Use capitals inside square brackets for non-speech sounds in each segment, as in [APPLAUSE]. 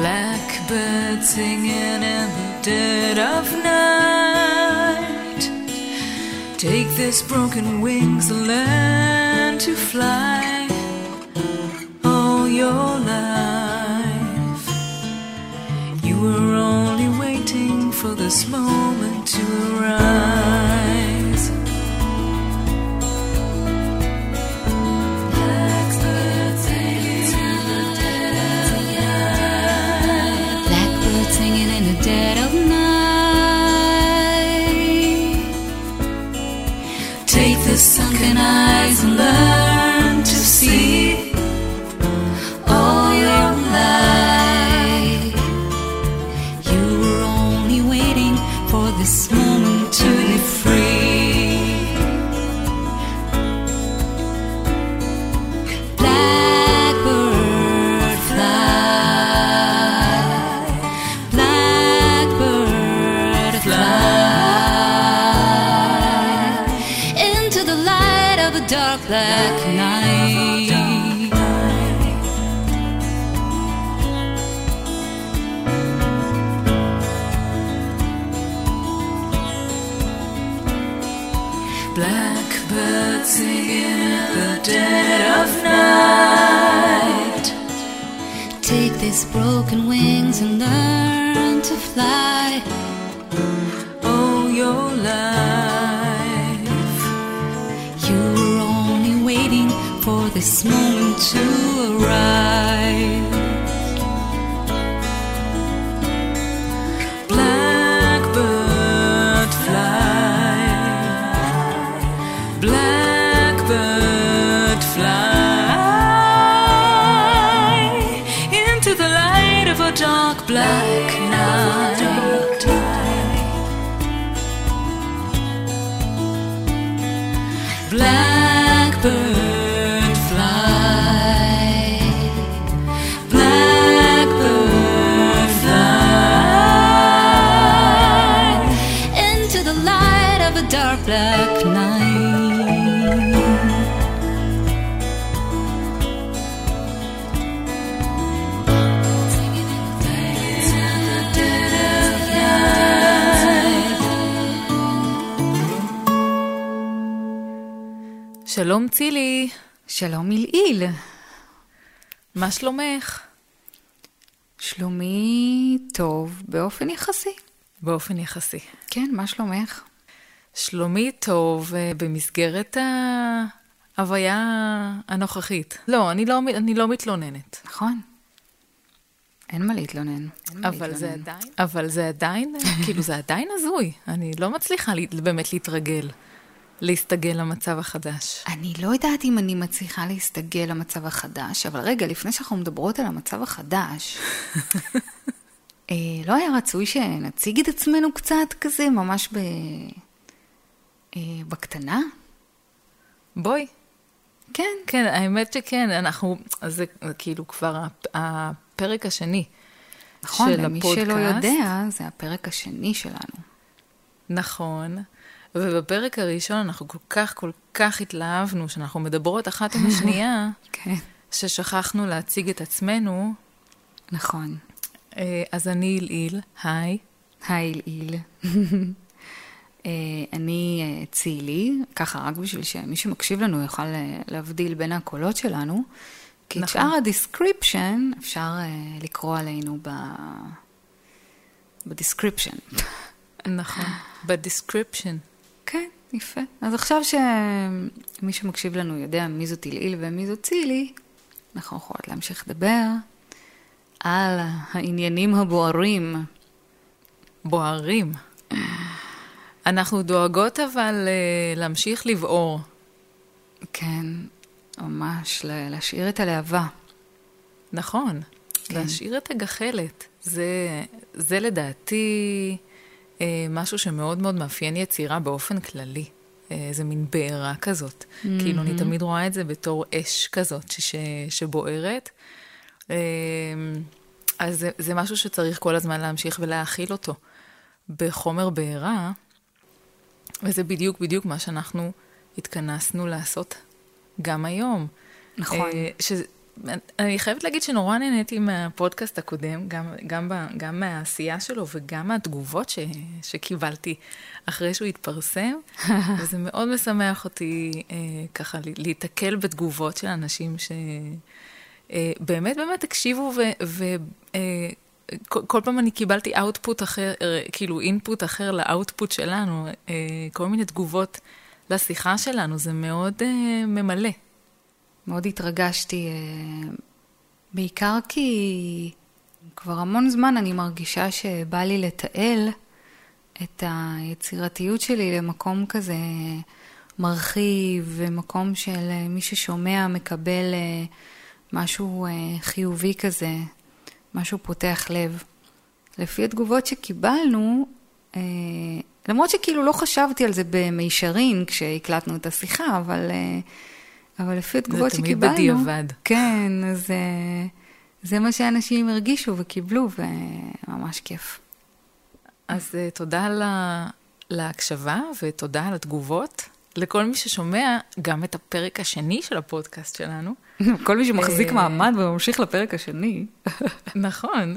Blackbird singing in the dead of night. Take this broken wings learn to fly all your life. You were only waiting for this moment to arise. Blackbird fly. Blackbird fly. Into the light of a dark black שלום צילי, שלום מלעיל. מה שלומך? שלומי טוב באופן יחסי. באופן יחסי. כן, מה שלומך? שלומי טוב אה, במסגרת ההוויה הנוכחית. לא, אני לא, אני לא מתלוננת. נכון. אין מה להתלונן. אין מה אבל זה. עדיין, אבל זה עדיין, כאילו זה עדיין הזוי. אני לא מצליחה באמת להתרגל, להסתגל למצב החדש. אני לא יודעת אם אני מצליחה להסתגל למצב החדש, אבל רגע, לפני שאנחנו מדברות על המצב החדש, [LAUGHS] אה, לא היה רצוי שנציג את עצמנו קצת כזה, ממש ב... אה, בקטנה? בואי. כן. כן, האמת שכן, אנחנו, זה זה כאילו כבר הפ- הפרק השני נכון, של למי הפודקאסט. שלא יודע, זה הפרק השני שלנו. נכון. ובפרק הראשון אנחנו כל כך כל כך התלהבנו שאנחנו מדברות אחת עם השנייה, [LAUGHS] כן. ששכחנו להציג את עצמנו. נכון. אה, אז אני אלעיל, היי. היי אלעיל. [LAUGHS] אה, אני אה, צילי, ככה רק בשביל שמי שמקשיב לנו יוכל להבדיל בין הקולות שלנו, כי את נכון. שאר ה description אפשר לקרוא עלינו ב... ב description. נכון. [LAUGHS] ב description. כן, יפה. אז עכשיו שמי שמקשיב לנו יודע מי זאת אלעיל ומי זאת צילי, אנחנו יכולות להמשיך לדבר על העניינים הבוערים. בוערים. אנחנו דואגות אבל אה, להמשיך לבעור. כן, ממש, לה- להשאיר את הלהבה. נכון. כן. להשאיר את הגחלת. זה, זה לדעתי משהו שמאוד מאוד מאפיין יצירה באופן כללי. אה, איזה מין בעירה כזאת. כאילו, אני תמיד רואה את זה בתור אש כזאת ש, שבוערת. אה, אז זה, זה משהו שצריך כל הזמן להמשיך ולהאכיל אותו בחומר בעירה, וזה בדיוק בדיוק מה שאנחנו התכנסנו לעשות גם היום. נכון. אה, אני חייבת להגיד שנורא נהניתי מהפודקאסט הקודם, גם, גם, ב, גם מהעשייה שלו וגם מהתגובות ש, שקיבלתי אחרי שהוא התפרסם, [LAUGHS] וזה מאוד משמח אותי אה, ככה להיתקל בתגובות של אנשים שבאמת אה, באמת הקשיבו ו... ו אה, כל, כל פעם אני קיבלתי אאוטפוט אחר, אה, כאילו אינפוט אחר לאאוטפוט שלנו, אה, כל מיני תגובות לשיחה שלנו, זה מאוד אה, ממלא. מאוד התרגשתי, אה, בעיקר כי כבר המון זמן אני מרגישה שבא לי לתעל את היצירתיות שלי למקום כזה מרחיב, ומקום של אה, מי ששומע מקבל אה, משהו חיובי כזה, משהו פותח לב. לפי התגובות שקיבלנו, למרות שכאילו לא חשבתי על זה במישרין כשהקלטנו את השיחה, אבל אבל לפי התגובות שקיבלנו... זה תמיד בדיעבד. כן, אז אה, זה מה שאנשים הרגישו וקיבלו, וממש כיף. אז אה, תודה לה, להקשבה ותודה על התגובות. לכל מי ששומע גם את הפרק השני של הפודקאסט שלנו. [LAUGHS] כל מי שמחזיק אה, מעמד וממשיך לפרק השני. [LAUGHS] נכון.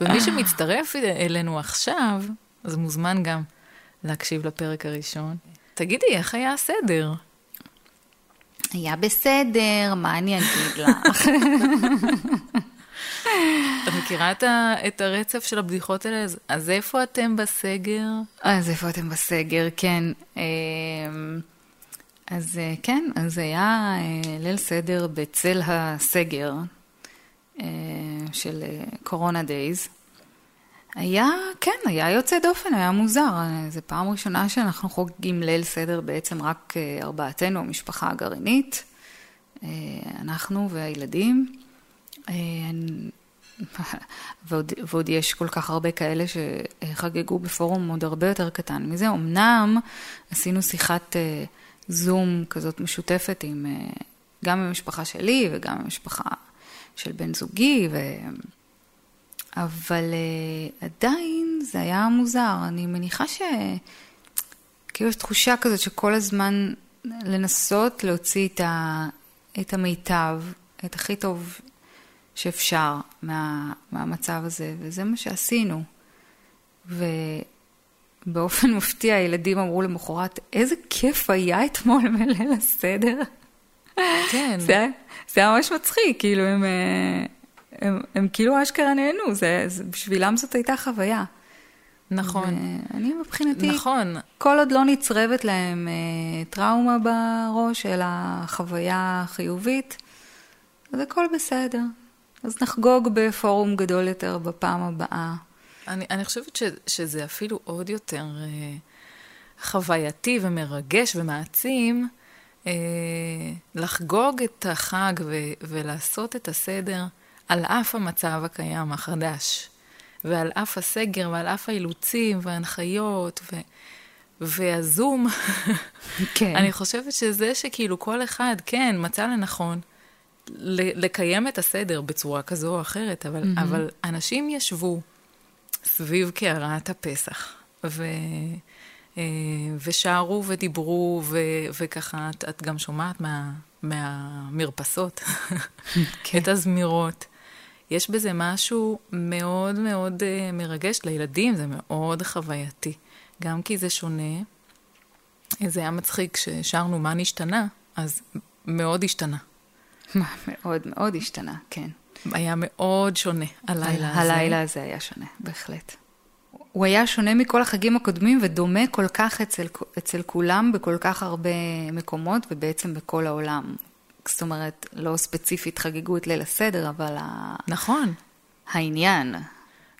ומי שמצטרף אלינו עכשיו, אז מוזמן גם להקשיב לפרק הראשון. תגידי, איך היה הסדר? היה בסדר, מה אני אגיד לך? את מכירה את, ה, את הרצף של הבדיחות האלה? אז, אז איפה אתם בסגר? אז איפה אתם בסגר, כן. אמ, אז אה, כן, אז היה אה, ליל סדר בצל הסגר אה, של קורונה דייז. היה, כן, היה יוצא דופן, היה מוזר. זו פעם ראשונה שאנחנו חוגגים ליל סדר בעצם רק אה, ארבעתנו, המשפחה הגרעינית, אה, אנחנו והילדים. אה, [LAUGHS] ועוד, ועוד יש כל כך הרבה כאלה שחגגו בפורום עוד הרבה יותר קטן מזה. אמנם עשינו שיחת זום כזאת משותפת עם, גם עם המשפחה שלי וגם עם המשפחה של בן זוגי, ו... אבל uh, עדיין זה היה מוזר. אני מניחה ש... כאילו יש תחושה כזאת שכל הזמן לנסות להוציא את, ה... את המיטב, את הכי טוב שאפשר מה... מהמצב הזה, וזה מה שעשינו. ובאופן [LAUGHS] מפתיע הילדים אמרו למחרת, איזה כיף היה אתמול מליל הסדר. כן. [LAUGHS] זה, זה היה ממש מצחיק, כאילו הם... הם, הם כאילו אשכרה נהנו, זה, זה, בשבילם זאת הייתה חוויה. נכון. ואני מבחינתי, נכון. כל עוד לא נצרבת להם אה, טראומה בראש, אלא חוויה חיובית, אז הכל בסדר. אז נחגוג בפורום גדול יותר בפעם הבאה. אני, אני חושבת ש, שזה אפילו עוד יותר אה, חווייתי ומרגש ומעצים אה, לחגוג את החג ו, ולעשות את הסדר. על אף המצב הקיים החדש, ועל אף הסגר, ועל אף האילוצים וההנחיות, ו... והזום, כן. אני חושבת שזה שכאילו כל אחד, כן, מצא לנכון לקיים את הסדר בצורה כזו או אחרת, אבל, mm-hmm. אבל אנשים ישבו סביב קערת הפסח, ו... אה, ושרו ודיברו, ו... וככה את, את גם שומעת מה... מהמרפסות כן. את הזמירות. יש בזה משהו מאוד מאוד uh, מרגש לילדים, זה מאוד חווייתי. גם כי זה שונה. זה היה מצחיק כששרנו מה נשתנה, אז מאוד השתנה. מאוד מאוד השתנה, כן. היה מאוד שונה הלילה הזה. הלילה הזה היה שונה, בהחלט. הוא היה שונה מכל החגים הקודמים ודומה כל כך אצל, אצל כולם בכל כך הרבה מקומות ובעצם בכל העולם. זאת אומרת, לא ספציפית חגגו את ליל הסדר, אבל... נכון. העניין.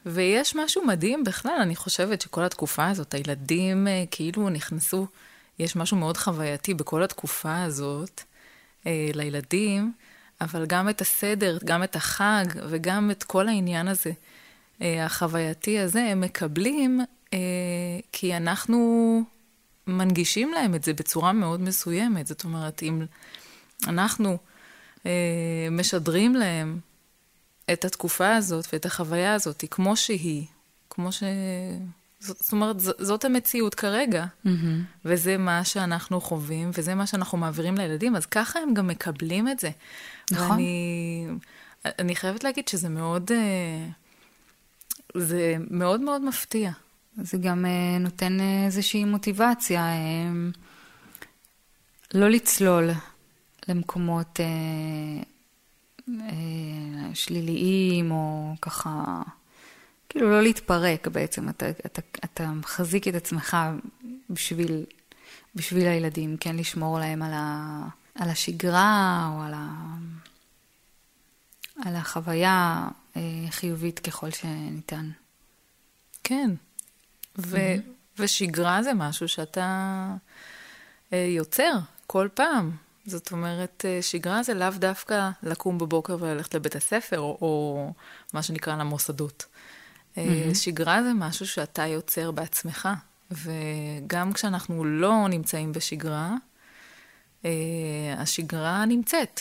ויש משהו מדהים בכלל, אני חושבת שכל התקופה הזאת, הילדים אה, כאילו נכנסו, יש משהו מאוד חווייתי בכל התקופה הזאת אה, לילדים, אבל גם את הסדר, גם את החג וגם את כל העניין הזה, אה, החווייתי הזה, הם מקבלים כי אנחנו מנגישים להם את זה בצורה מאוד מסוימת. זאת אומרת, אם... אנחנו אה, משדרים להם את התקופה הזאת ואת החוויה הזאת כמו שהיא, כמו ש... זאת, אומרת, ז, זאת המציאות כרגע, Mm-hmm. וזה מה שאנחנו חווים, וזה מה שאנחנו מעבירים לילדים, אז ככה הם גם מקבלים את זה. נכון. ואני אני חייבת להגיד שזה מאוד, אה, זה מאוד מאוד מפתיע. זה גם אה, נותן איזושהי מוטיבציה אה, לא לצלול למקומות אה, אה, שליליים, או ככה, כאילו לא להתפרק בעצם. אתה, אתה, אתה מחזיק את עצמך בשביל, בשביל הילדים, כן לשמור להם על, ה, על השגרה, או על, ה, על החוויה אה, חיובית ככל שניתן. כן. ו- ושגרה זה משהו שאתה אה, יוצר כל פעם. זאת אומרת, אה, שגרה זה לאו דווקא לקום בבוקר וללכת לבית הספר, או, או מה שנקרא למוסדות. אה, שגרה זה משהו שאתה יוצר בעצמך, וגם כשאנחנו לא נמצאים בשגרה, אה, השגרה נמצאת.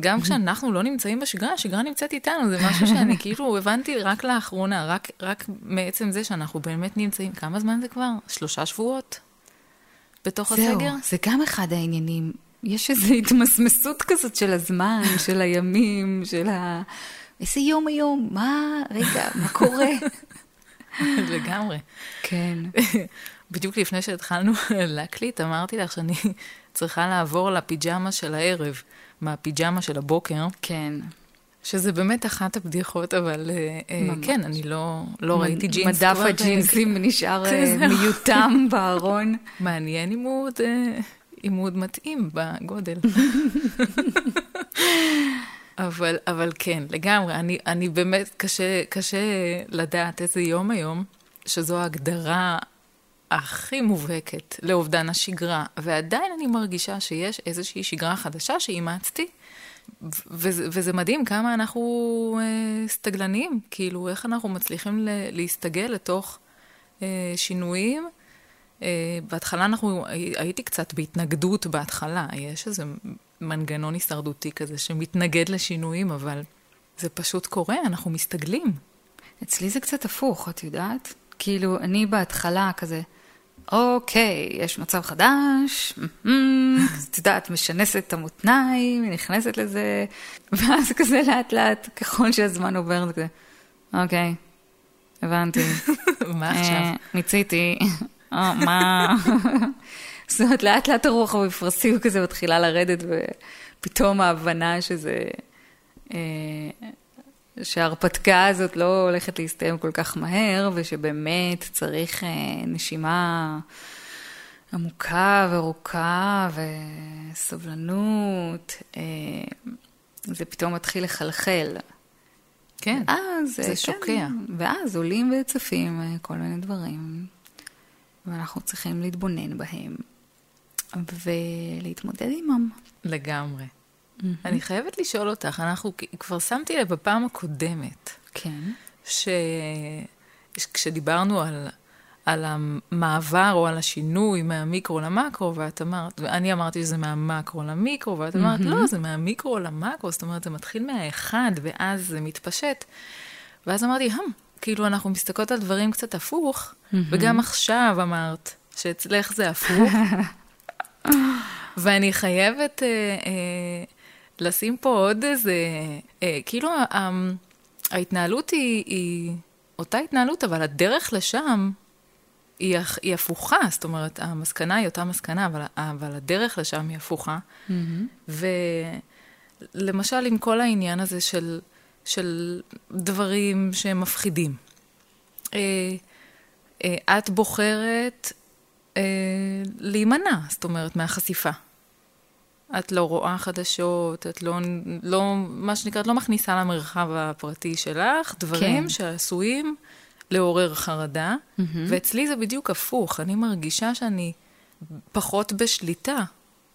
גם כשאנחנו לא נמצאים בשגרה, השגרה נמצאת איתנו, זה משהו [LAUGHS] שאני כאילו הבנתי רק לאחרונה, רק, רק מעצם זה שאנחנו באמת נמצאים, כמה זמן זה כבר? שלושה שבועות? בתוך זהו, הסגר? זה גם אחד העניינים. יש איזו התמסמסות כזאת של הזמן, [LAUGHS] של הימים, של ה... איזה יום היום? מה? רגע, מה קורה? [LAUGHS] לגמרי. כן. [LAUGHS] בדיוק לפני שהתחלנו להקליט, אמרתי לך שאני צריכה לעבור לפיג'מה של הערב, מהפיג'מה של הבוקר, כן. שזה באמת אחת הבדיחות, אבל אה, אה, ממש. כן, אני לא, לא ראיתי ג'ינס מדף אה, הג'ינסים נשאר. מיותם בארון. מעניין אם הוא עוד, עוד מתאים בגודל. אבל, אבל כן, לגמרי, אני, אני באמת, קשה, קשה לדעת איזה יום היום, שזו ההגדרה הכי מובהקת לאובדן השגרה, ועדיין אני מרגישה שיש איזושהי שגרה חדשה שאימצתי, וזה, מדהים כמה אנחנו אה, סטגלנים, כאילו, איך אנחנו מצליחים להסתגל לתוך אה, שינויים. אה, בהתחלה אנחנו, הי- הייתי קצת בהתנגדות בהתחלה, יש איזה מנגנון הישרדותי כזה שמתנגד לשינויים, אבל זה פשוט קורה, אנחנו מסתגלים. אצלי זה קצת הפוך, את יודעת? כאילו, אני בהתחלה כזה, אוקיי, יש מצב חדש, את יודעת, משנסת את המותניים, נכנסת לזה, ואז כזה לאט לאט, ככל שהזמן עובר, זה כזה, אוקיי, הבנתי. [LAUGHS] מה עכשיו? אה, מיציתי, מה? [LAUGHS] זאת אומרת, לאט לאט הרוח המפרסיות כזה מתחילה לרדת, ופתאום ההבנה שזה... אה, שההרפתקה הזאת לא הולכת להסתיים כל כך מהר, ושבאמת צריך אה, נשימה עמוקה וארוכה וסובלנות, אה, זה פתאום מתחיל לחלחל. כן, אז, זה אה, שוקע. כן, ואז עולים וצפים אה, כל מיני דברים, ואנחנו צריכים להתבונן בהם ולהתמודד עמם. לגמרי. אני חייבת לשאול אותך, אנחנו, כבר שמתי לב בפעם הקודמת, כן. שכשדיברנו על, על המעבר או על השינוי מהמיקרו למקרו, ואת אמרת, ואני אמרתי שזה מהמקרו למיקרו, ואת אמרת, לא, זה מהמיקרו למקרו, זאת אומרת, זה מתחיל מהאחד, ואז זה מתפשט. ואז אמרתי, הם, כאילו, אנחנו מסתכלות על דברים קצת הפוך, וגם עכשיו אמרת שאצלך זה הפוך. [LAUGHS] ואני חייבת אה, אה, לשים פה עוד איזה, אה, כאילו ה- ההתנהלות היא, היא אותה התנהלות, אבל הדרך לשם היא, היא הפוכה, זאת אומרת, המסקנה היא אותה מסקנה, אבל, אבל הדרך לשם היא הפוכה. ולמשל, עם כל העניין הזה של, של דברים שהם מפחידים. אה, אה, את בוחרת אה, להימנע, זאת אומרת, מהחשיפה. את לא רואה חדשות, את לא, לא, מה שנקרא, את לא מכניסה למרחב הפרטי שלך דברים כן. שעשויים לעורר חרדה, mm-hmm. ואצלי זה בדיוק הפוך, אני מרגישה שאני פחות בשליטה,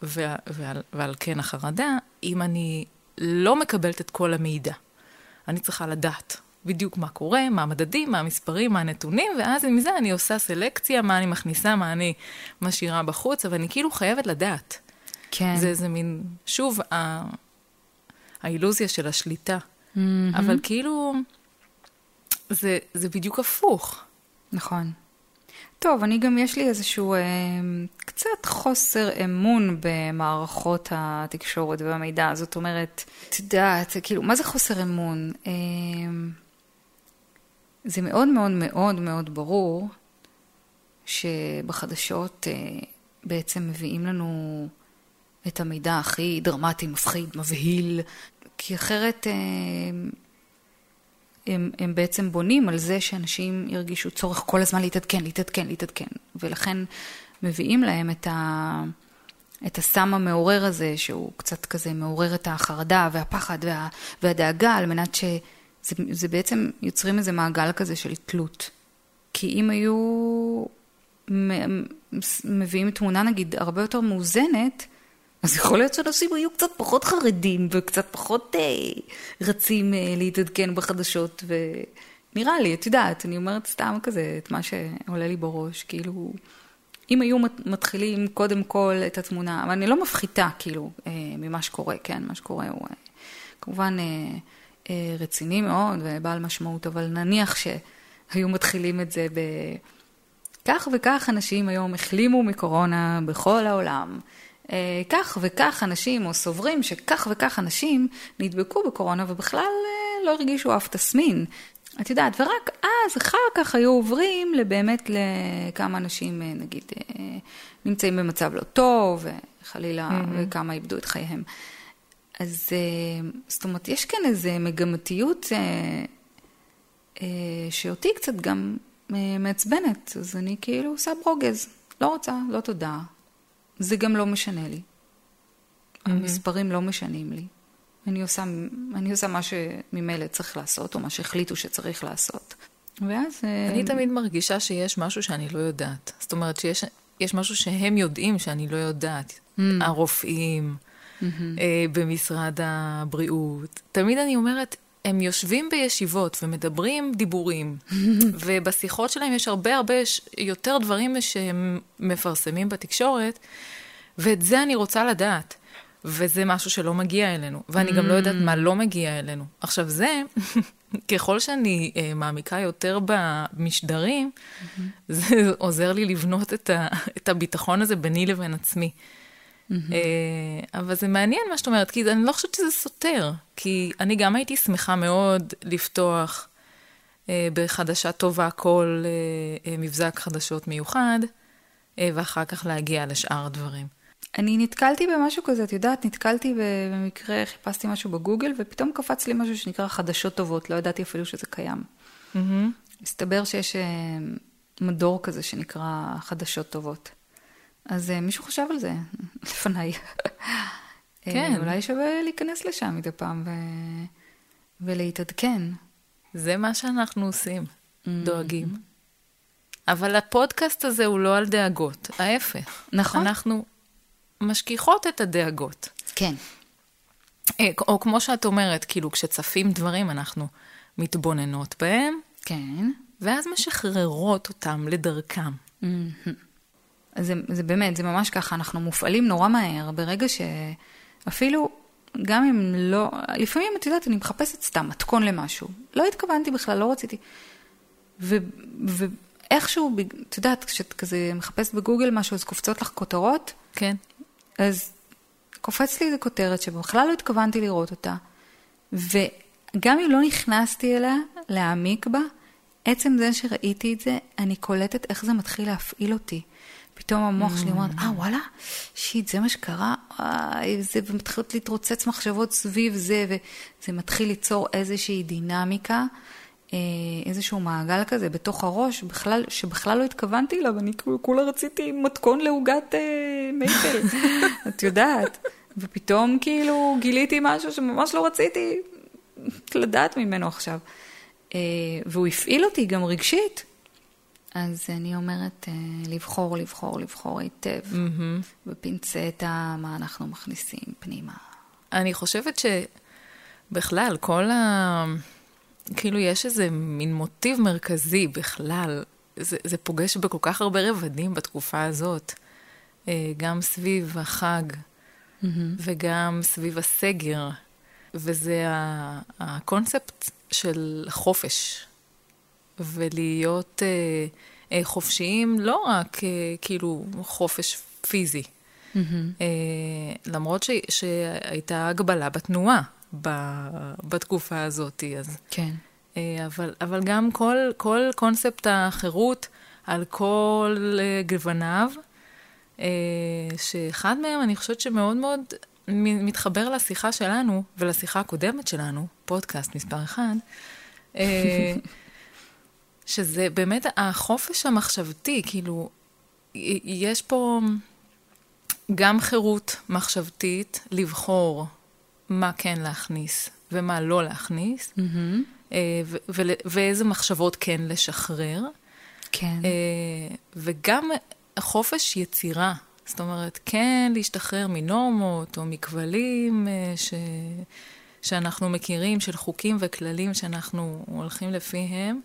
ועל, ועל, ועל כן החרדה, אם אני לא מקבלת את כל המידע. אני צריכה לדעת בדיוק מה קורה, מה המדדים, מה המספרים, מה הנתונים, ואז עם זה אני עושה סלקציה, מה אני מכניסה, מה אני משאירה בחוץ, אבל אני כאילו חייבת לדעת. כן. זה איזה מין, שוב, ה... האילוזיה של השליטה. Mm-hmm. אבל כאילו, זה, זה בדיוק הפוך. נכון. טוב, אני גם, יש לי איזשהו אה, קצת חוסר אמון במערכות התקשורת והמידע. זאת אומרת, את יודעת, כאילו, מה זה חוסר אמון? אה, זה מאוד מאוד מאוד מאוד ברור שבחדשות אה, בעצם מביאים לנו את המידע הכי דרמטי, מפחיד, מבהיל, כי אחרת... אה, הם, הם בעצם בונים על זה שאנשים ירגישו צורך כל הזמן להתעדכן, להתעדכן, להתעדכן. ולכן מביאים להם את, ה, את הסם המעורר הזה, שהוא קצת כזה מעורר את החרדה והפחד וה, והדאגה, על מנת שזה בעצם יוצרים איזה מעגל כזה של תלות. כי אם היו מביאים תמונה נגיד הרבה יותר מאוזנת, אז יכול להיות שאנשים היו קצת פחות חרדים וקצת פחות אה, רצים אה, להתעדכן בחדשות, ונראה לי, את יודעת, אני אומרת סתם כזה את מה שעולה לי בראש, כאילו, אם היו מתחילים קודם כל את התמונה, אבל אני לא מפחיתה כאילו אה, ממה שקורה, כן, מה שקורה הוא אה, כמובן אה, אה, רציני מאוד ובעל משמעות, אבל נניח שהיו מתחילים את זה ב... כך וכך אנשים היום החלימו מקורונה בכל העולם. אה, כך וכך אנשים, או סוברים שכך וכך אנשים נדבקו בקורונה ובכלל אה, לא הרגישו אף תסמין. את יודעת, ורק אז אחר כך היו עוברים לבאמת לכמה אנשים, אה, נגיד, נמצאים במצב לא טוב, וחלילה, mm-hmm. וכמה איבדו את חייהם. אז זאת אומרת, יש כאן איזו מגמתיות שאותי קצת גם מעצבנת, אז אני כאילו עושה ברוגז. לא רוצה, לא תודה, זה גם לא משנה לי. המספרים לא משנים לי. אני עושה, אני עושה מה שממילא צריך לעשות, או מה שהחליטו שצריך לעשות. ואז... אה, אני תמיד מרגישה שיש משהו שאני לא יודעת. זאת אומרת שיש משהו שהם יודעים שאני לא יודעת. Mm. הרופאים, mm-hmm. אה, במשרד הבריאות. תמיד אני אומרת, הם יושבים בישיבות ומדברים דיבורים, [LAUGHS] ובשיחות שלהם יש הרבה הרבה יותר דברים שהם מפרסמים בתקשורת, ואת זה אני רוצה לדעת. וזה משהו שלא מגיע אלינו, ואני גם לא יודעת מה לא מגיע אלינו. עכשיו זה, [LAUGHS] ככל שאני uh, מעמיקה יותר במשדרים, זה עוזר לי לבנות את, ה, את הביטחון הזה ביני לבין עצמי. Mm-hmm. אבל זה מעניין מה שאת אומרת, כי אני לא חושבת שזה סותר, כי אני גם הייתי שמחה מאוד לפתוח אה, בחדשה טובה כל אה, מבזק חדשות מיוחד, ואחר כך להגיע לשאר הדברים. אני נתקלתי במשהו כזה, את יודעת, נתקלתי במקרה, חיפשתי משהו בגוגל, ופתאום קפץ לי משהו שנקרא חדשות טובות, לא ידעתי אפילו שזה קיים. Mm-hmm. מסתבר שיש מדור כזה שנקרא חדשות טובות. אז uh, מישהו חשב על זה [LAUGHS] לפניי. כן. Uh, אולי שווה להיכנס לשם מדי פעם ו... ולהתעדכן. זה מה שאנחנו עושים, mm-hmm. דואגים. אבל הפודקאסט הזה הוא לא על דאגות, ההפך. נכון. אנחנו משכיחות את הדאגות. כן. אה, או כמו שאת אומרת, כאילו, כשצפים דברים, אנחנו מתבוננות בהם. כן. ואז משחררות אותם לדרכם. Mm-hmm. זה, זה באמת, זה ממש ככה, אנחנו מופעלים נורא מהר, ברגע שאפילו, גם אם לא, לפעמים, את יודעת, אני מחפשת סתם מתכון למשהו. לא התכוונתי בכלל, לא רציתי. ו, ואיכשהו, את יודעת, כשאת כזה מחפשת בגוגל משהו, אז קופצות לך כותרות. כן. אז קופץ לי איזה כותרת שבכלל לא התכוונתי לראות אותה, וגם אם לא נכנסתי אליה, להעמיק בה, עצם זה שראיתי את זה, אני קולטת איך זה מתחיל להפעיל אותי. פתאום המוח שלי אומר, אה, וואלה, שיט, זה מה שקרה, וואי, זה, ומתחילות להתרוצץ מחשבות סביב זה, וזה מתחיל ליצור איזושהי דינמיקה, אה, איזשהו מעגל כזה בתוך הראש, בכלל, שבכלל לא התכוונתי אליו, אני כולה רציתי מתכון לעוגת אה, מייפל, [LAUGHS] את יודעת. ופתאום כאילו גיליתי משהו שממש לא רציתי לדעת ממנו עכשיו. אה, והוא הפעיל אותי גם רגשית. אז אני אומרת, אה, לבחור, לבחור, לבחור היטב, mm-hmm. בפינצטה, מה אנחנו מכניסים פנימה. אני חושבת שבכלל, כל ה... כאילו, יש איזה מין מוטיב מרכזי בכלל. זה, זה פוגש בכל כך הרבה רבדים בתקופה הזאת. אה, גם סביב החג mm-hmm. וגם סביב הסגר. וזה הקונספט של חופש. ולהיות uh, אה, חופשיים, לא רק אה, כאילו חופש פיזי. Mm-hmm. אה, למרות ש, שהייתה הגבלה בתנועה ב, בתקופה הזאת, אז... כן. אה, אבל, אבל גם כל, כל קונספט החירות על כל אה, גווניו, אה, שאחד מהם, אני חושבת שמאוד מאוד מתחבר לשיחה שלנו ולשיחה הקודמת שלנו, פודקאסט מספר אחד, [LAUGHS] שזה באמת החופש המחשבתי, כאילו, יש פה גם חירות מחשבתית לבחור מה כן להכניס ומה לא להכניס, mm-hmm. ואיזה מחשבות כן לשחרר. כן. אה, וגם חופש יצירה. זאת אומרת, כן להשתחרר מנורמות או מכבלים אה, ש... שאנחנו מכירים, של חוקים וכללים שאנחנו הולכים לפיהם.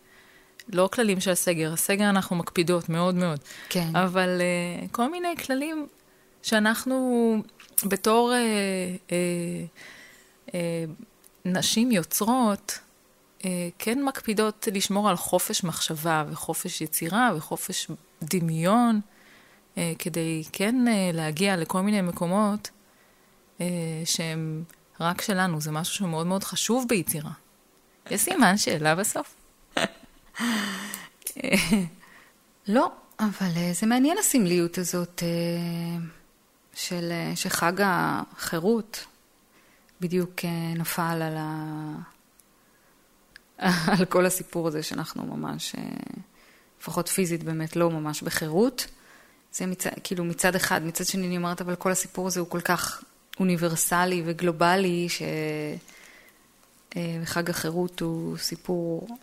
לא כללים של הסגר, הסגר אנחנו מקפידות מאוד מאוד. כן. אבל uh, כל מיני כללים שאנחנו בתור uh, uh, uh, נשים יוצרות, אה, כן מקפידות לשמור על חופש מחשבה וחופש יצירה וחופש דמיון, אה, כדי כן אה, להגיע לכל מיני מקומות שהם רק שלנו, זה משהו שהוא מאוד מאוד חשוב ביצירה. יש סימן שאלה בסוף? [LAUGHS] לא, אבל זה מעניין הסמליות הזאת של, שחג החירות בדיוק נפל על ה... [LAUGHS] על כל הסיפור הזה שאנחנו ממש, אה, לפחות פיזית באמת, לא ממש בחירות. זה מצד, כאילו מצד אחד, מצד שני אני אומרת, אבל כל הסיפור הזה הוא כל כך אוניברסלי וגלובלי, שחג אה, החירות הוא סיפור אה,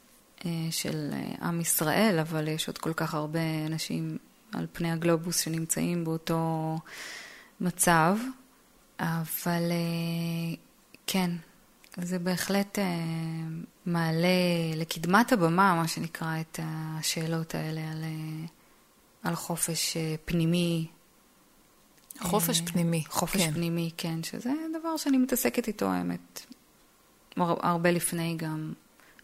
של עם ישראל, אבל יש עוד כל כך הרבה אנשים על פני הגלובוס שנמצאים באותו מצב. אבל כן, זה בהחלט מעלה לקדמת הבמה, מה שנקרא, את השאלות האלה על, על חופש אה, פנימי. חופש פנימי. חופש כן. פנימי, כן, שזה דבר שאני מתעסקת איתו, האמת, הרבה לפני גם,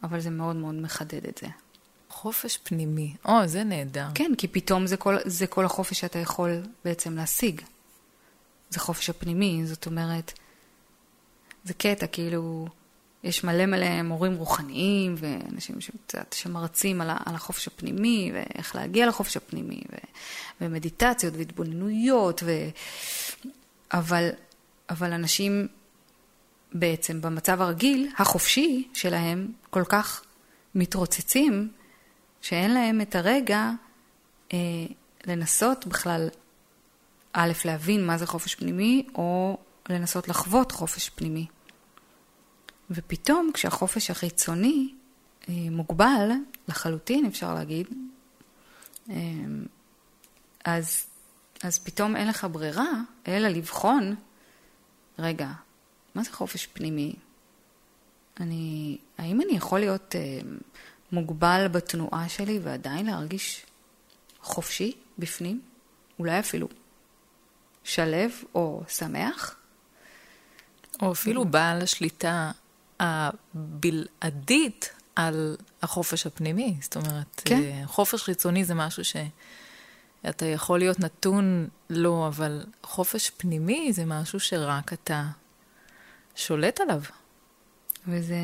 אבל זה מאוד מאוד מחדד את זה. חופש פנימי, או, זה נהדר. כן, כי פתאום זה כל, זה כל החופש שאתה יכול בעצם להשיג. זה חופש הפנימי, זאת אומרת, זה קטע, כאילו... יש מלא מלא מורים רוחניים ואנשים שקצת שמרצים על, על החופש הפנימי ואיך להגיע לחופש הפנימי ו, ומדיטציות והתבוננויות, ו, אבל, אבל אנשים בעצם במצב הרגיל, החופשי שלהם, כל כך מתרוצצים, שאין להם את הרגע אה, לנסות בכלל, א', להבין מה זה חופש פנימי, או לנסות לחוות חופש פנימי. ופתאום כשהחופש החיצוני אה, מוגבל לחלוטין, אפשר להגיד, אה, אז, אז פתאום אין לך ברירה אלא לבחון, רגע, מה זה חופש פנימי? אני, האם אני יכול להיות אה, מוגבל בתנועה שלי ועדיין להרגיש חופשי בפנים? אולי אפילו שלב או שמח? או אפילו בעל השליטה הבלעדית על החופש הפנימי. זאת אומרת, כן. אה, חופש חיצוני זה משהו שאתה יכול להיות נתון לו, אבל חופש פנימי זה משהו שרק אתה שולט עליו. וזה...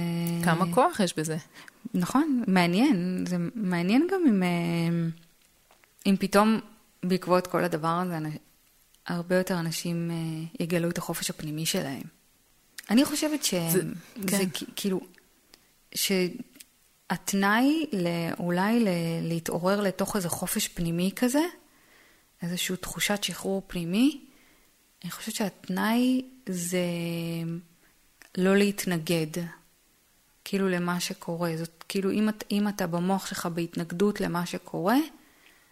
כמה כוח יש בזה. נכון, מעניין. זה מעניין גם אם, אה, אם פתאום בעקבות כל הדבר הזה, הרבה יותר אנשים אה, יגלו את החופש הפנימי שלהם. אני חושבת שזה כן. כאילו, שהתנאי אולי להתעורר לתוך איזה חופש פנימי כזה, איזושהי תחושת שחרור פנימי, אני חושבת שהתנאי זה לא להתנגד, כאילו למה שקורה. זאת כאילו, אם, אם אתה במוח שלך בהתנגדות למה שקורה,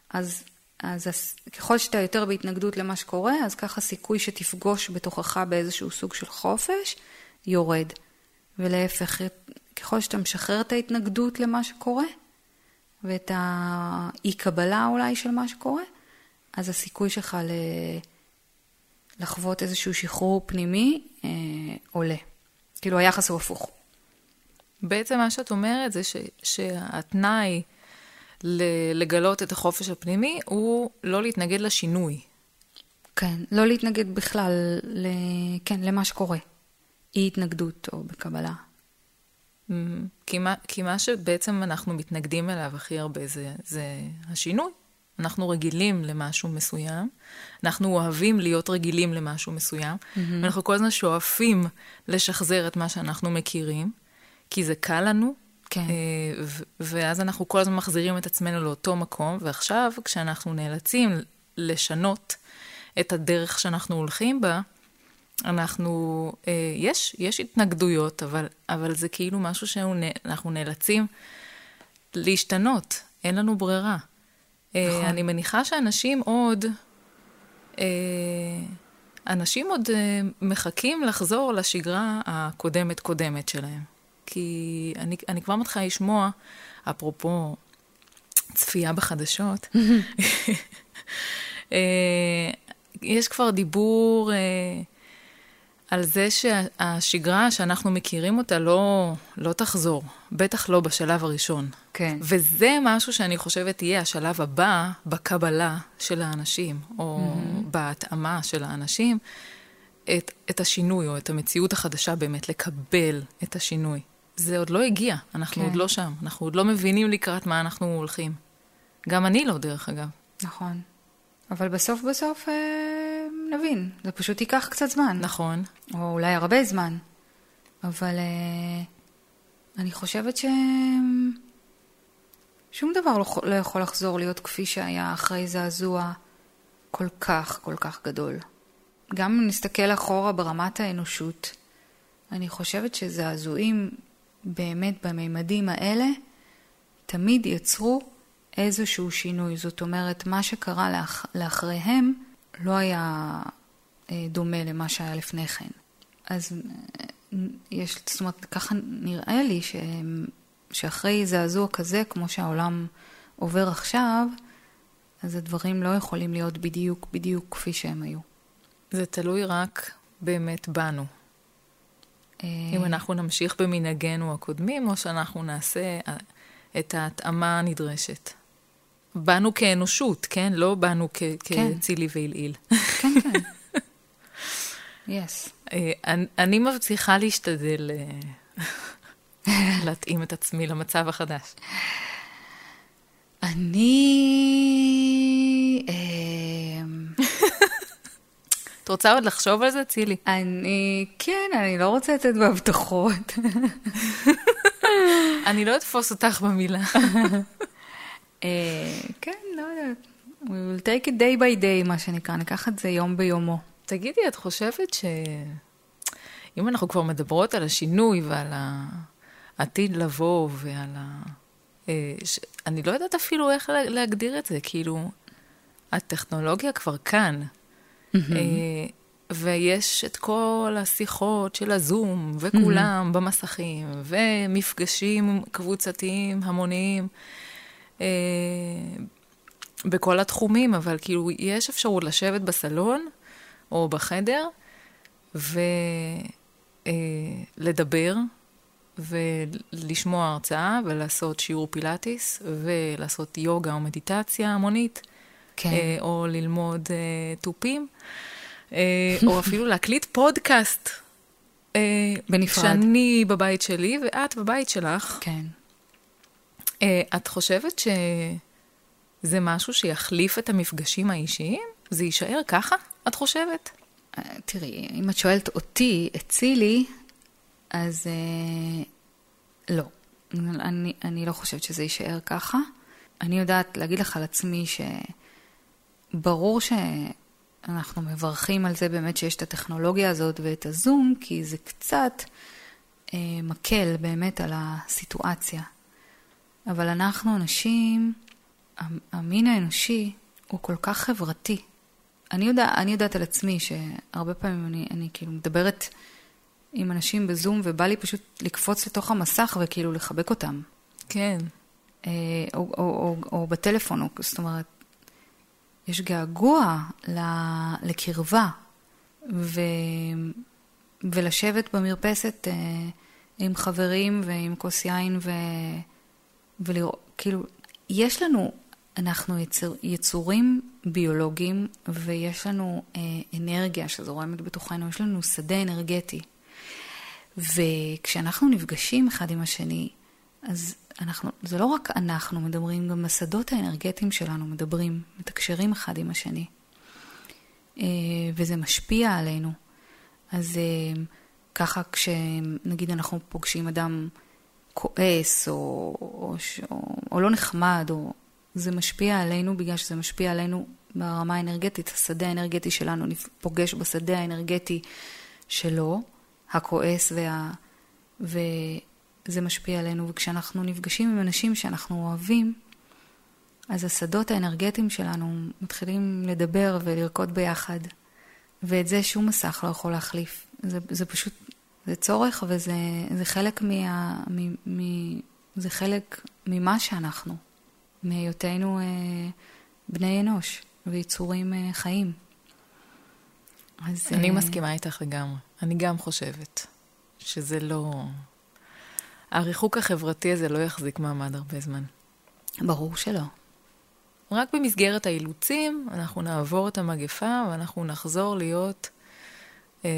אז אז ככל שאתה יותר בהתנגדות למה שקורה, אז ככה סיכוי שתפגוש בתוכך באיזשהו סוג של חופש, יורד. ולהפך, ככל שאתה משחרר את ההתנגדות למה שקורה, ואת האי-קבלה אולי של מה שקורה, אז הסיכוי שלך ל... לחוות איזשהו שחרור פנימי אה, עולה. כאילו היחס הוא הפוך. בעצם מה שאת אומרת זה ש, שהתנאי לגלות את החופש הפנימי הוא לא להתנגד לשינוי. כן, לא להתנגד בכלל, ל... כן, למה שקורה. אי התנגדות או בקבלה. Mm, כי מה, כי מה שבעצם אנחנו מתנגדים אליו הכי הרבה זה, זה השינוי. אנחנו רגילים למשהו מסוים, אנחנו אוהבים להיות רגילים למשהו מסוים, mm-hmm. ואנחנו כל הזמן שואפים לשחזר את מה שאנחנו מכירים, כי זה קל לנו, כן. אה, ואז אנחנו כל הזמן מחזירים את עצמנו לאותו מקום, ועכשיו, כשאנחנו נאלצים לשנות את הדרך שאנחנו הולכים בה, אנחנו, אה, יש, יש התנגדויות, אבל, אבל זה כאילו משהו שאנחנו נאלצים להשתנות, אין לנו ברירה. אה, נכון. אני מניחה שאנשים עוד, אה, אנשים עוד אה, מחכים לחזור לשגרה הקודמת-קודמת שלהם. כי אני, אני כבר מתחילה לשמוע, אפרופו צפייה בחדשות, [LAUGHS] יש כבר דיבור אה, על זה שהשגרה שאנחנו מכירים אותה לא, לא תחזור, בטח לא בשלב הראשון. כן. וזה משהו שאני חושבת יהיה השלב הבא בקבלה של האנשים, או mm-hmm. בהתאמה של האנשים, את, את השינוי, או את המציאות החדשה באמת, לקבל את השינוי. זה עוד לא הגיע, אנחנו כן. עוד לא שם, אנחנו עוד לא מבינים לקראת מה אנחנו הולכים. גם אני לא, דרך אגב. נכון. אבל בסוף בסוף אה, נבין, זה פשוט ייקח קצת זמן. נכון. או אולי הרבה זמן. אבל אה, אני חושבת ש... שום דבר לא, לא יכול לחזור להיות כפי שהיה אחרי זעזוע כל כך כל כך גדול. גם אם נסתכל אחורה ברמת האנושות, אני חושבת שזעזועים באמת בממדים האלה תמיד יצרו איזשהו שינוי. זאת אומרת, מה שקרה לאח... לאחריהם לא היה אה, דומה למה שהיה לפני כן. אז אה, יש, זאת אומרת, ככה נראה לי ש... שאחרי זעזוע כזה, כמו שהעולם עובר עכשיו, אז הדברים לא יכולים להיות בדיוק בדיוק כפי שהם היו. זה תלוי רק באמת בנו. אה, אם אנחנו נמשיך במנהגנו הקודמים, או שאנחנו נעשה את ההתאמה הנדרשת. באנו כאנושות, כן? לא באנו כ- כן. כצילי ועילעיל. כן, כן. יס. [LAUGHS] אה, אני- אני מבטיחה להשתדל אה, [LAUGHS] להתאים את עצמי למצב החדש. אני... אמ, [LAUGHS] את רוצה עוד לחשוב על זה, צילי? אני... כן, אני לא רוצה לצאת בהבטחות. אני לא אתפוס אותך במילה. אה, כן, לא יודעת. We will take it day by day, מה שנקרא, ניקח את זה יום ביומו. תגידי, את חושבת ש... אם אנחנו כבר מדברות על השינוי ועל העתיד לבוא ועל ה... אה, ש... אני לא יודעת אפילו איך לה- להגדיר את זה, כאילו, הטכנולוגיה כבר כאן. אה, ויש את כל השיחות של הזום, וכולם במסכים, ומפגשים קבוצתיים, המוניים, אה, בכל התחומים, אבל כאילו, יש אפשרות לשבת בסלון או בחדר ולדבר ולשמוע הרצאה ולעשות שיעור פילאטיס ולעשות יוגה או מדיטציה המונית. כן. אה, או ללמוד אה, תופים, אה, או [LAUGHS] אפילו להקליט פודקאסט. אה, בנפרד. שאני בבית שלי ואת בבית שלך. כן. אה, את חושבת שזה משהו שיחליף את המפגשים האישיים? זה יישאר ככה, את חושבת? אה, תראי, אם את שואלת אותי, אצילי, אז אה, לא. אני, אני לא חושבת שזה יישאר ככה. אני יודעת להגיד לך על עצמי שברור שאנחנו מברכים על זה באמת שיש את הטכנולוגיה הזאת ואת הזום, כי זה קצת אה, מקל באמת על הסיטואציה. אבל אנחנו אנשים, המ- המין האנושי הוא כל כך חברתי. אני, יודע, אני יודעת על עצמי שהרבה פעמים אני, אני כאילו מדברת עם אנשים בזום ובא לי פשוט לקפוץ לתוך המסך וכאילו לחבק אותם. כן. אה, או, או, או, או בטלפון, או, זאת אומרת, יש געגוע ל, לקרבה, ו, ולשבת במרפסת אה, עם חברים ועם כוס יין, ו, ולראות, כאילו, יש לנו, אנחנו יצור, יצורים ביולוגיים ויש לנו אה, אנרגיה שזורמת בתוכנו, יש לנו שדה אנרגטי. וכשאנחנו נפגשים אחד עם השני, אז אנחנו, זה לא רק אנחנו מדברים, גם השדות האנרגטיים שלנו מדברים, מתקשרים אחד עם השני. אה, וזה משפיע עלינו. אז אה, ככה כשנגיד אנחנו פוגשים אדם כועס או, או, או, או לא נחמד, או, זה משפיע עלינו בגלל שזה משפיע עלינו ברמה האנרגטית. השדה האנרגטי שלנו פוגש בשדה האנרגטי שלו, הכועס וה... וזה משפיע עלינו. וכשאנחנו נפגשים עם אנשים שאנחנו אוהבים, אז השדות האנרגטיים שלנו מתחילים לדבר ולרקוד ביחד. ואת זה שום מסך לא יכול להחליף. זה, זה פשוט, זה צורך וזה זה חלק מה... מ, מ, זה חלק ממה שאנחנו, מהיותנו אה, בני אנוש ויצורים אה, חיים. אז... אני אה... מסכימה איתך לגמרי. אני גם חושבת שזה לא... הריחוק החברתי הזה לא יחזיק מעמד הרבה זמן. ברור שלא. רק במסגרת האילוצים אנחנו נעבור את המגפה ואנחנו נחזור להיות... אה,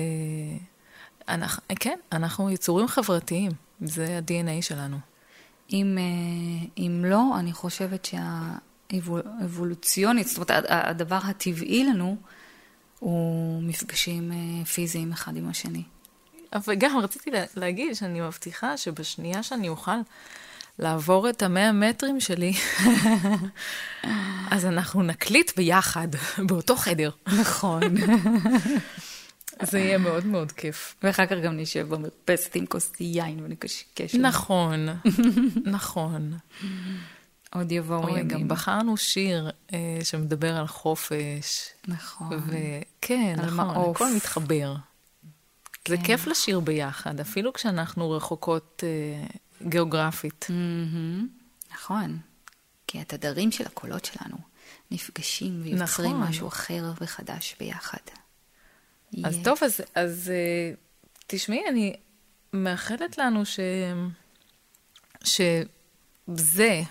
אנחנו, כן, אנחנו יצורים חברתיים, זה ה-DNA שלנו. אם, אה, אם לא, אני חושבת שהאבולוציונית, זאת אומרת, הדבר הטבעי לנו הוא מפגשים אה, פיזיים אחד עם השני. וגם רציתי להגיד שאני מבטיחה שבשנייה שאני אוכל לעבור את המאה מטרים שלי, [LAUGHS] אז אנחנו נקליט ביחד, באותו חדר. נכון. [LAUGHS] זה יהיה מאוד מאוד כיף. ואחר כך גם נשב במרפסת עם כוס יין ונקשקש. נכון, נכון. עוד יבואו ימים. גם בחרנו שיר אה, שמדבר על חופש. נכון. וכן, נכון, מעוף. הכל מתחבר. כן. זה כיף לשיר ביחד, אפילו כשאנחנו רחוקות אה, גיאוגרפית. Mm-hmm. נכון. כי התדרים של הקולות שלנו נפגשים ויוצרים נכון. משהו אחר וחדש ביחד. אז yeah. טוב, אז, אז uh, תשמעי, אני מאחלת לנו ש... שזה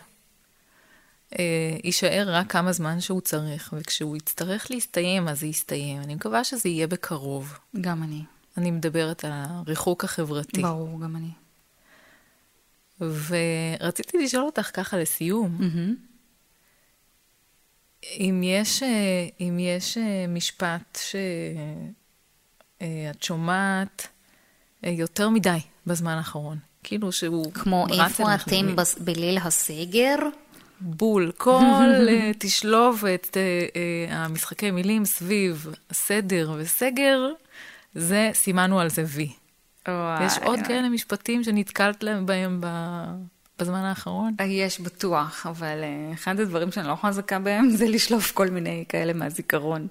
uh, יישאר רק כמה זמן שהוא צריך, וכשהוא יצטרך להסתיים, אז זה יסתיים. אני מקווה שזה יהיה בקרוב. גם אני. אני מדברת על הריחוק החברתי. ברור, גם אני. ורציתי לשאול אותך ככה לסיום, mm-hmm. אם יש, אה, אם יש משפט שאת שומעת יותר מדי בזמן האחרון, כאילו שהוא... כמו איפה אתם בליל הסגר? בול. כל תשלובת המשחקי מילים סביב סדר וסגר, זה, סימנו על זה וי. יש עוד כאלה משפטים שנתקלת בהם ב... בזמן האחרון? יש בטוח, אבל אחד הדברים שאני לא חזקה בהם זה לשלוף כל מיני כאלה מהזיכרון.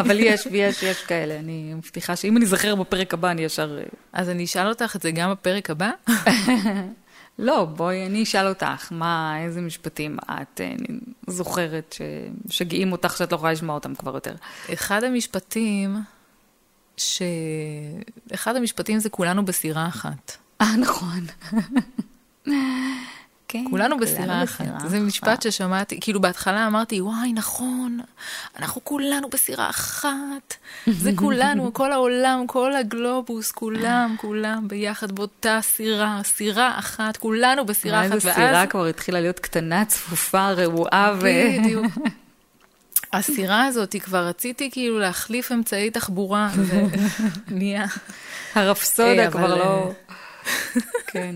אבל יש, ויש, יש כאלה. אני מבטיחה שאם אני אזכר בפרק הבא, אני ישר... אה, אז אני אשאל אותך את זה גם בפרק הבא? [LAUGHS] לא, בואי, אני אשאל אותך, מה, איזה משפטים את אה, זוכרת שגאים אותך שאת לא יכולה לשמוע אותם כבר יותר? אחד המשפטים... שאחד המשפטים זה כולנו בסירה אחת. אה, נכון. [LAUGHS] כן, כולנו בסירה אחת. זה משפט ששמעתי, כאילו בהתחלה אמרתי, וואי, נכון, אנחנו כולנו בסירה אחת. זה כולנו, [LAUGHS] כל העולם, כל הגלובוס, כולם, כולם ביחד באותה סירה, סירה אחת, כולנו בסירה אחת. ואז הסירה כבר התחילה להיות קטנה, צפופה, רעועה ו... בדיוק. [LAUGHS] הסירה הזאת, כבר רציתי כאילו להחליף אמצעי תחבורה, ונהיה... [LAUGHS] הרפסודה כבר לא... כן.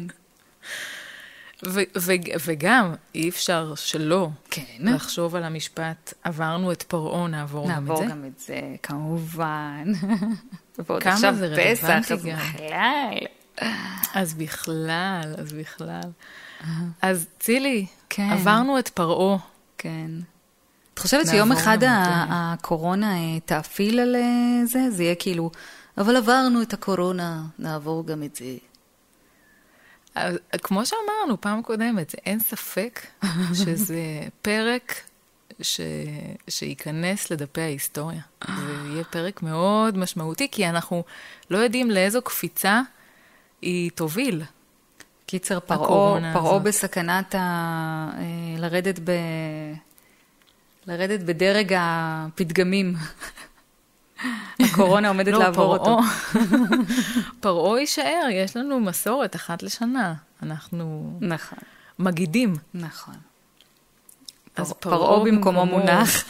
וגם, אי אפשר שלא כן. לחשוב על המשפט, עברנו את פרעה, נעבור, גם את זה. נעבור גם את זה, כמובן. [LAUGHS] כמה זה רלוונטי גם. בכלל. אז בכלל, אז בכלל. אז צילי, כן. עברנו את פרעה. כן. את חושבת שיום אחד הקורונה אה, תאפיל על אה, זה? זה יהיה כאילו, אבל עברנו את הקורונה, נעבור גם את זה. כמו שאמרנו פעם קודמת, אין ספק [LAUGHS] שזה פרק ש... שייכנס לדפי ההיסטוריה. זה יהיה פרק מאוד משמעותי, כי אנחנו לא יודעים לאיזו קפיצה היא תוביל. קיצר, פרעה. בסכנת ה... אה, לרדת ב... לרדת בדרג הפתגמים. הקורונה עומדת לא, לעבור אותו. פרעה- יישאר, יש לנו מסורת אחת לשנה. אנחנו נכון, מגידים. נכון. אז פר- פרעה במקומו מונח.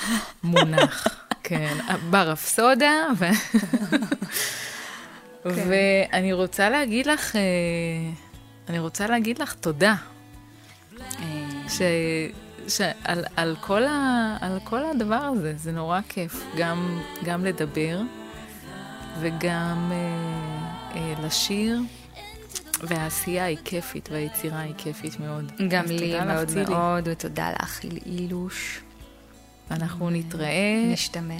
מונח, כן. ברפסודה, ו... כן. ואני רוצה להגיד לך, אה, אני רוצה להגיד לך תודה. אה, ש... שעל על כל, ה... על כל הדבר הזה, זה נורא כיף, גם, גם לדבר וגם אה, אה, לשיר, והעשייה היא כיפית והיצירה היא כיפית מאוד. גם לי מאוד צילי. מאוד, ותודה לך, אילוש. אנחנו נתראה נשתמע.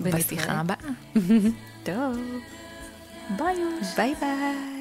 בשיחה הבאה. [LAUGHS] טוב. ביי. ביי ביי.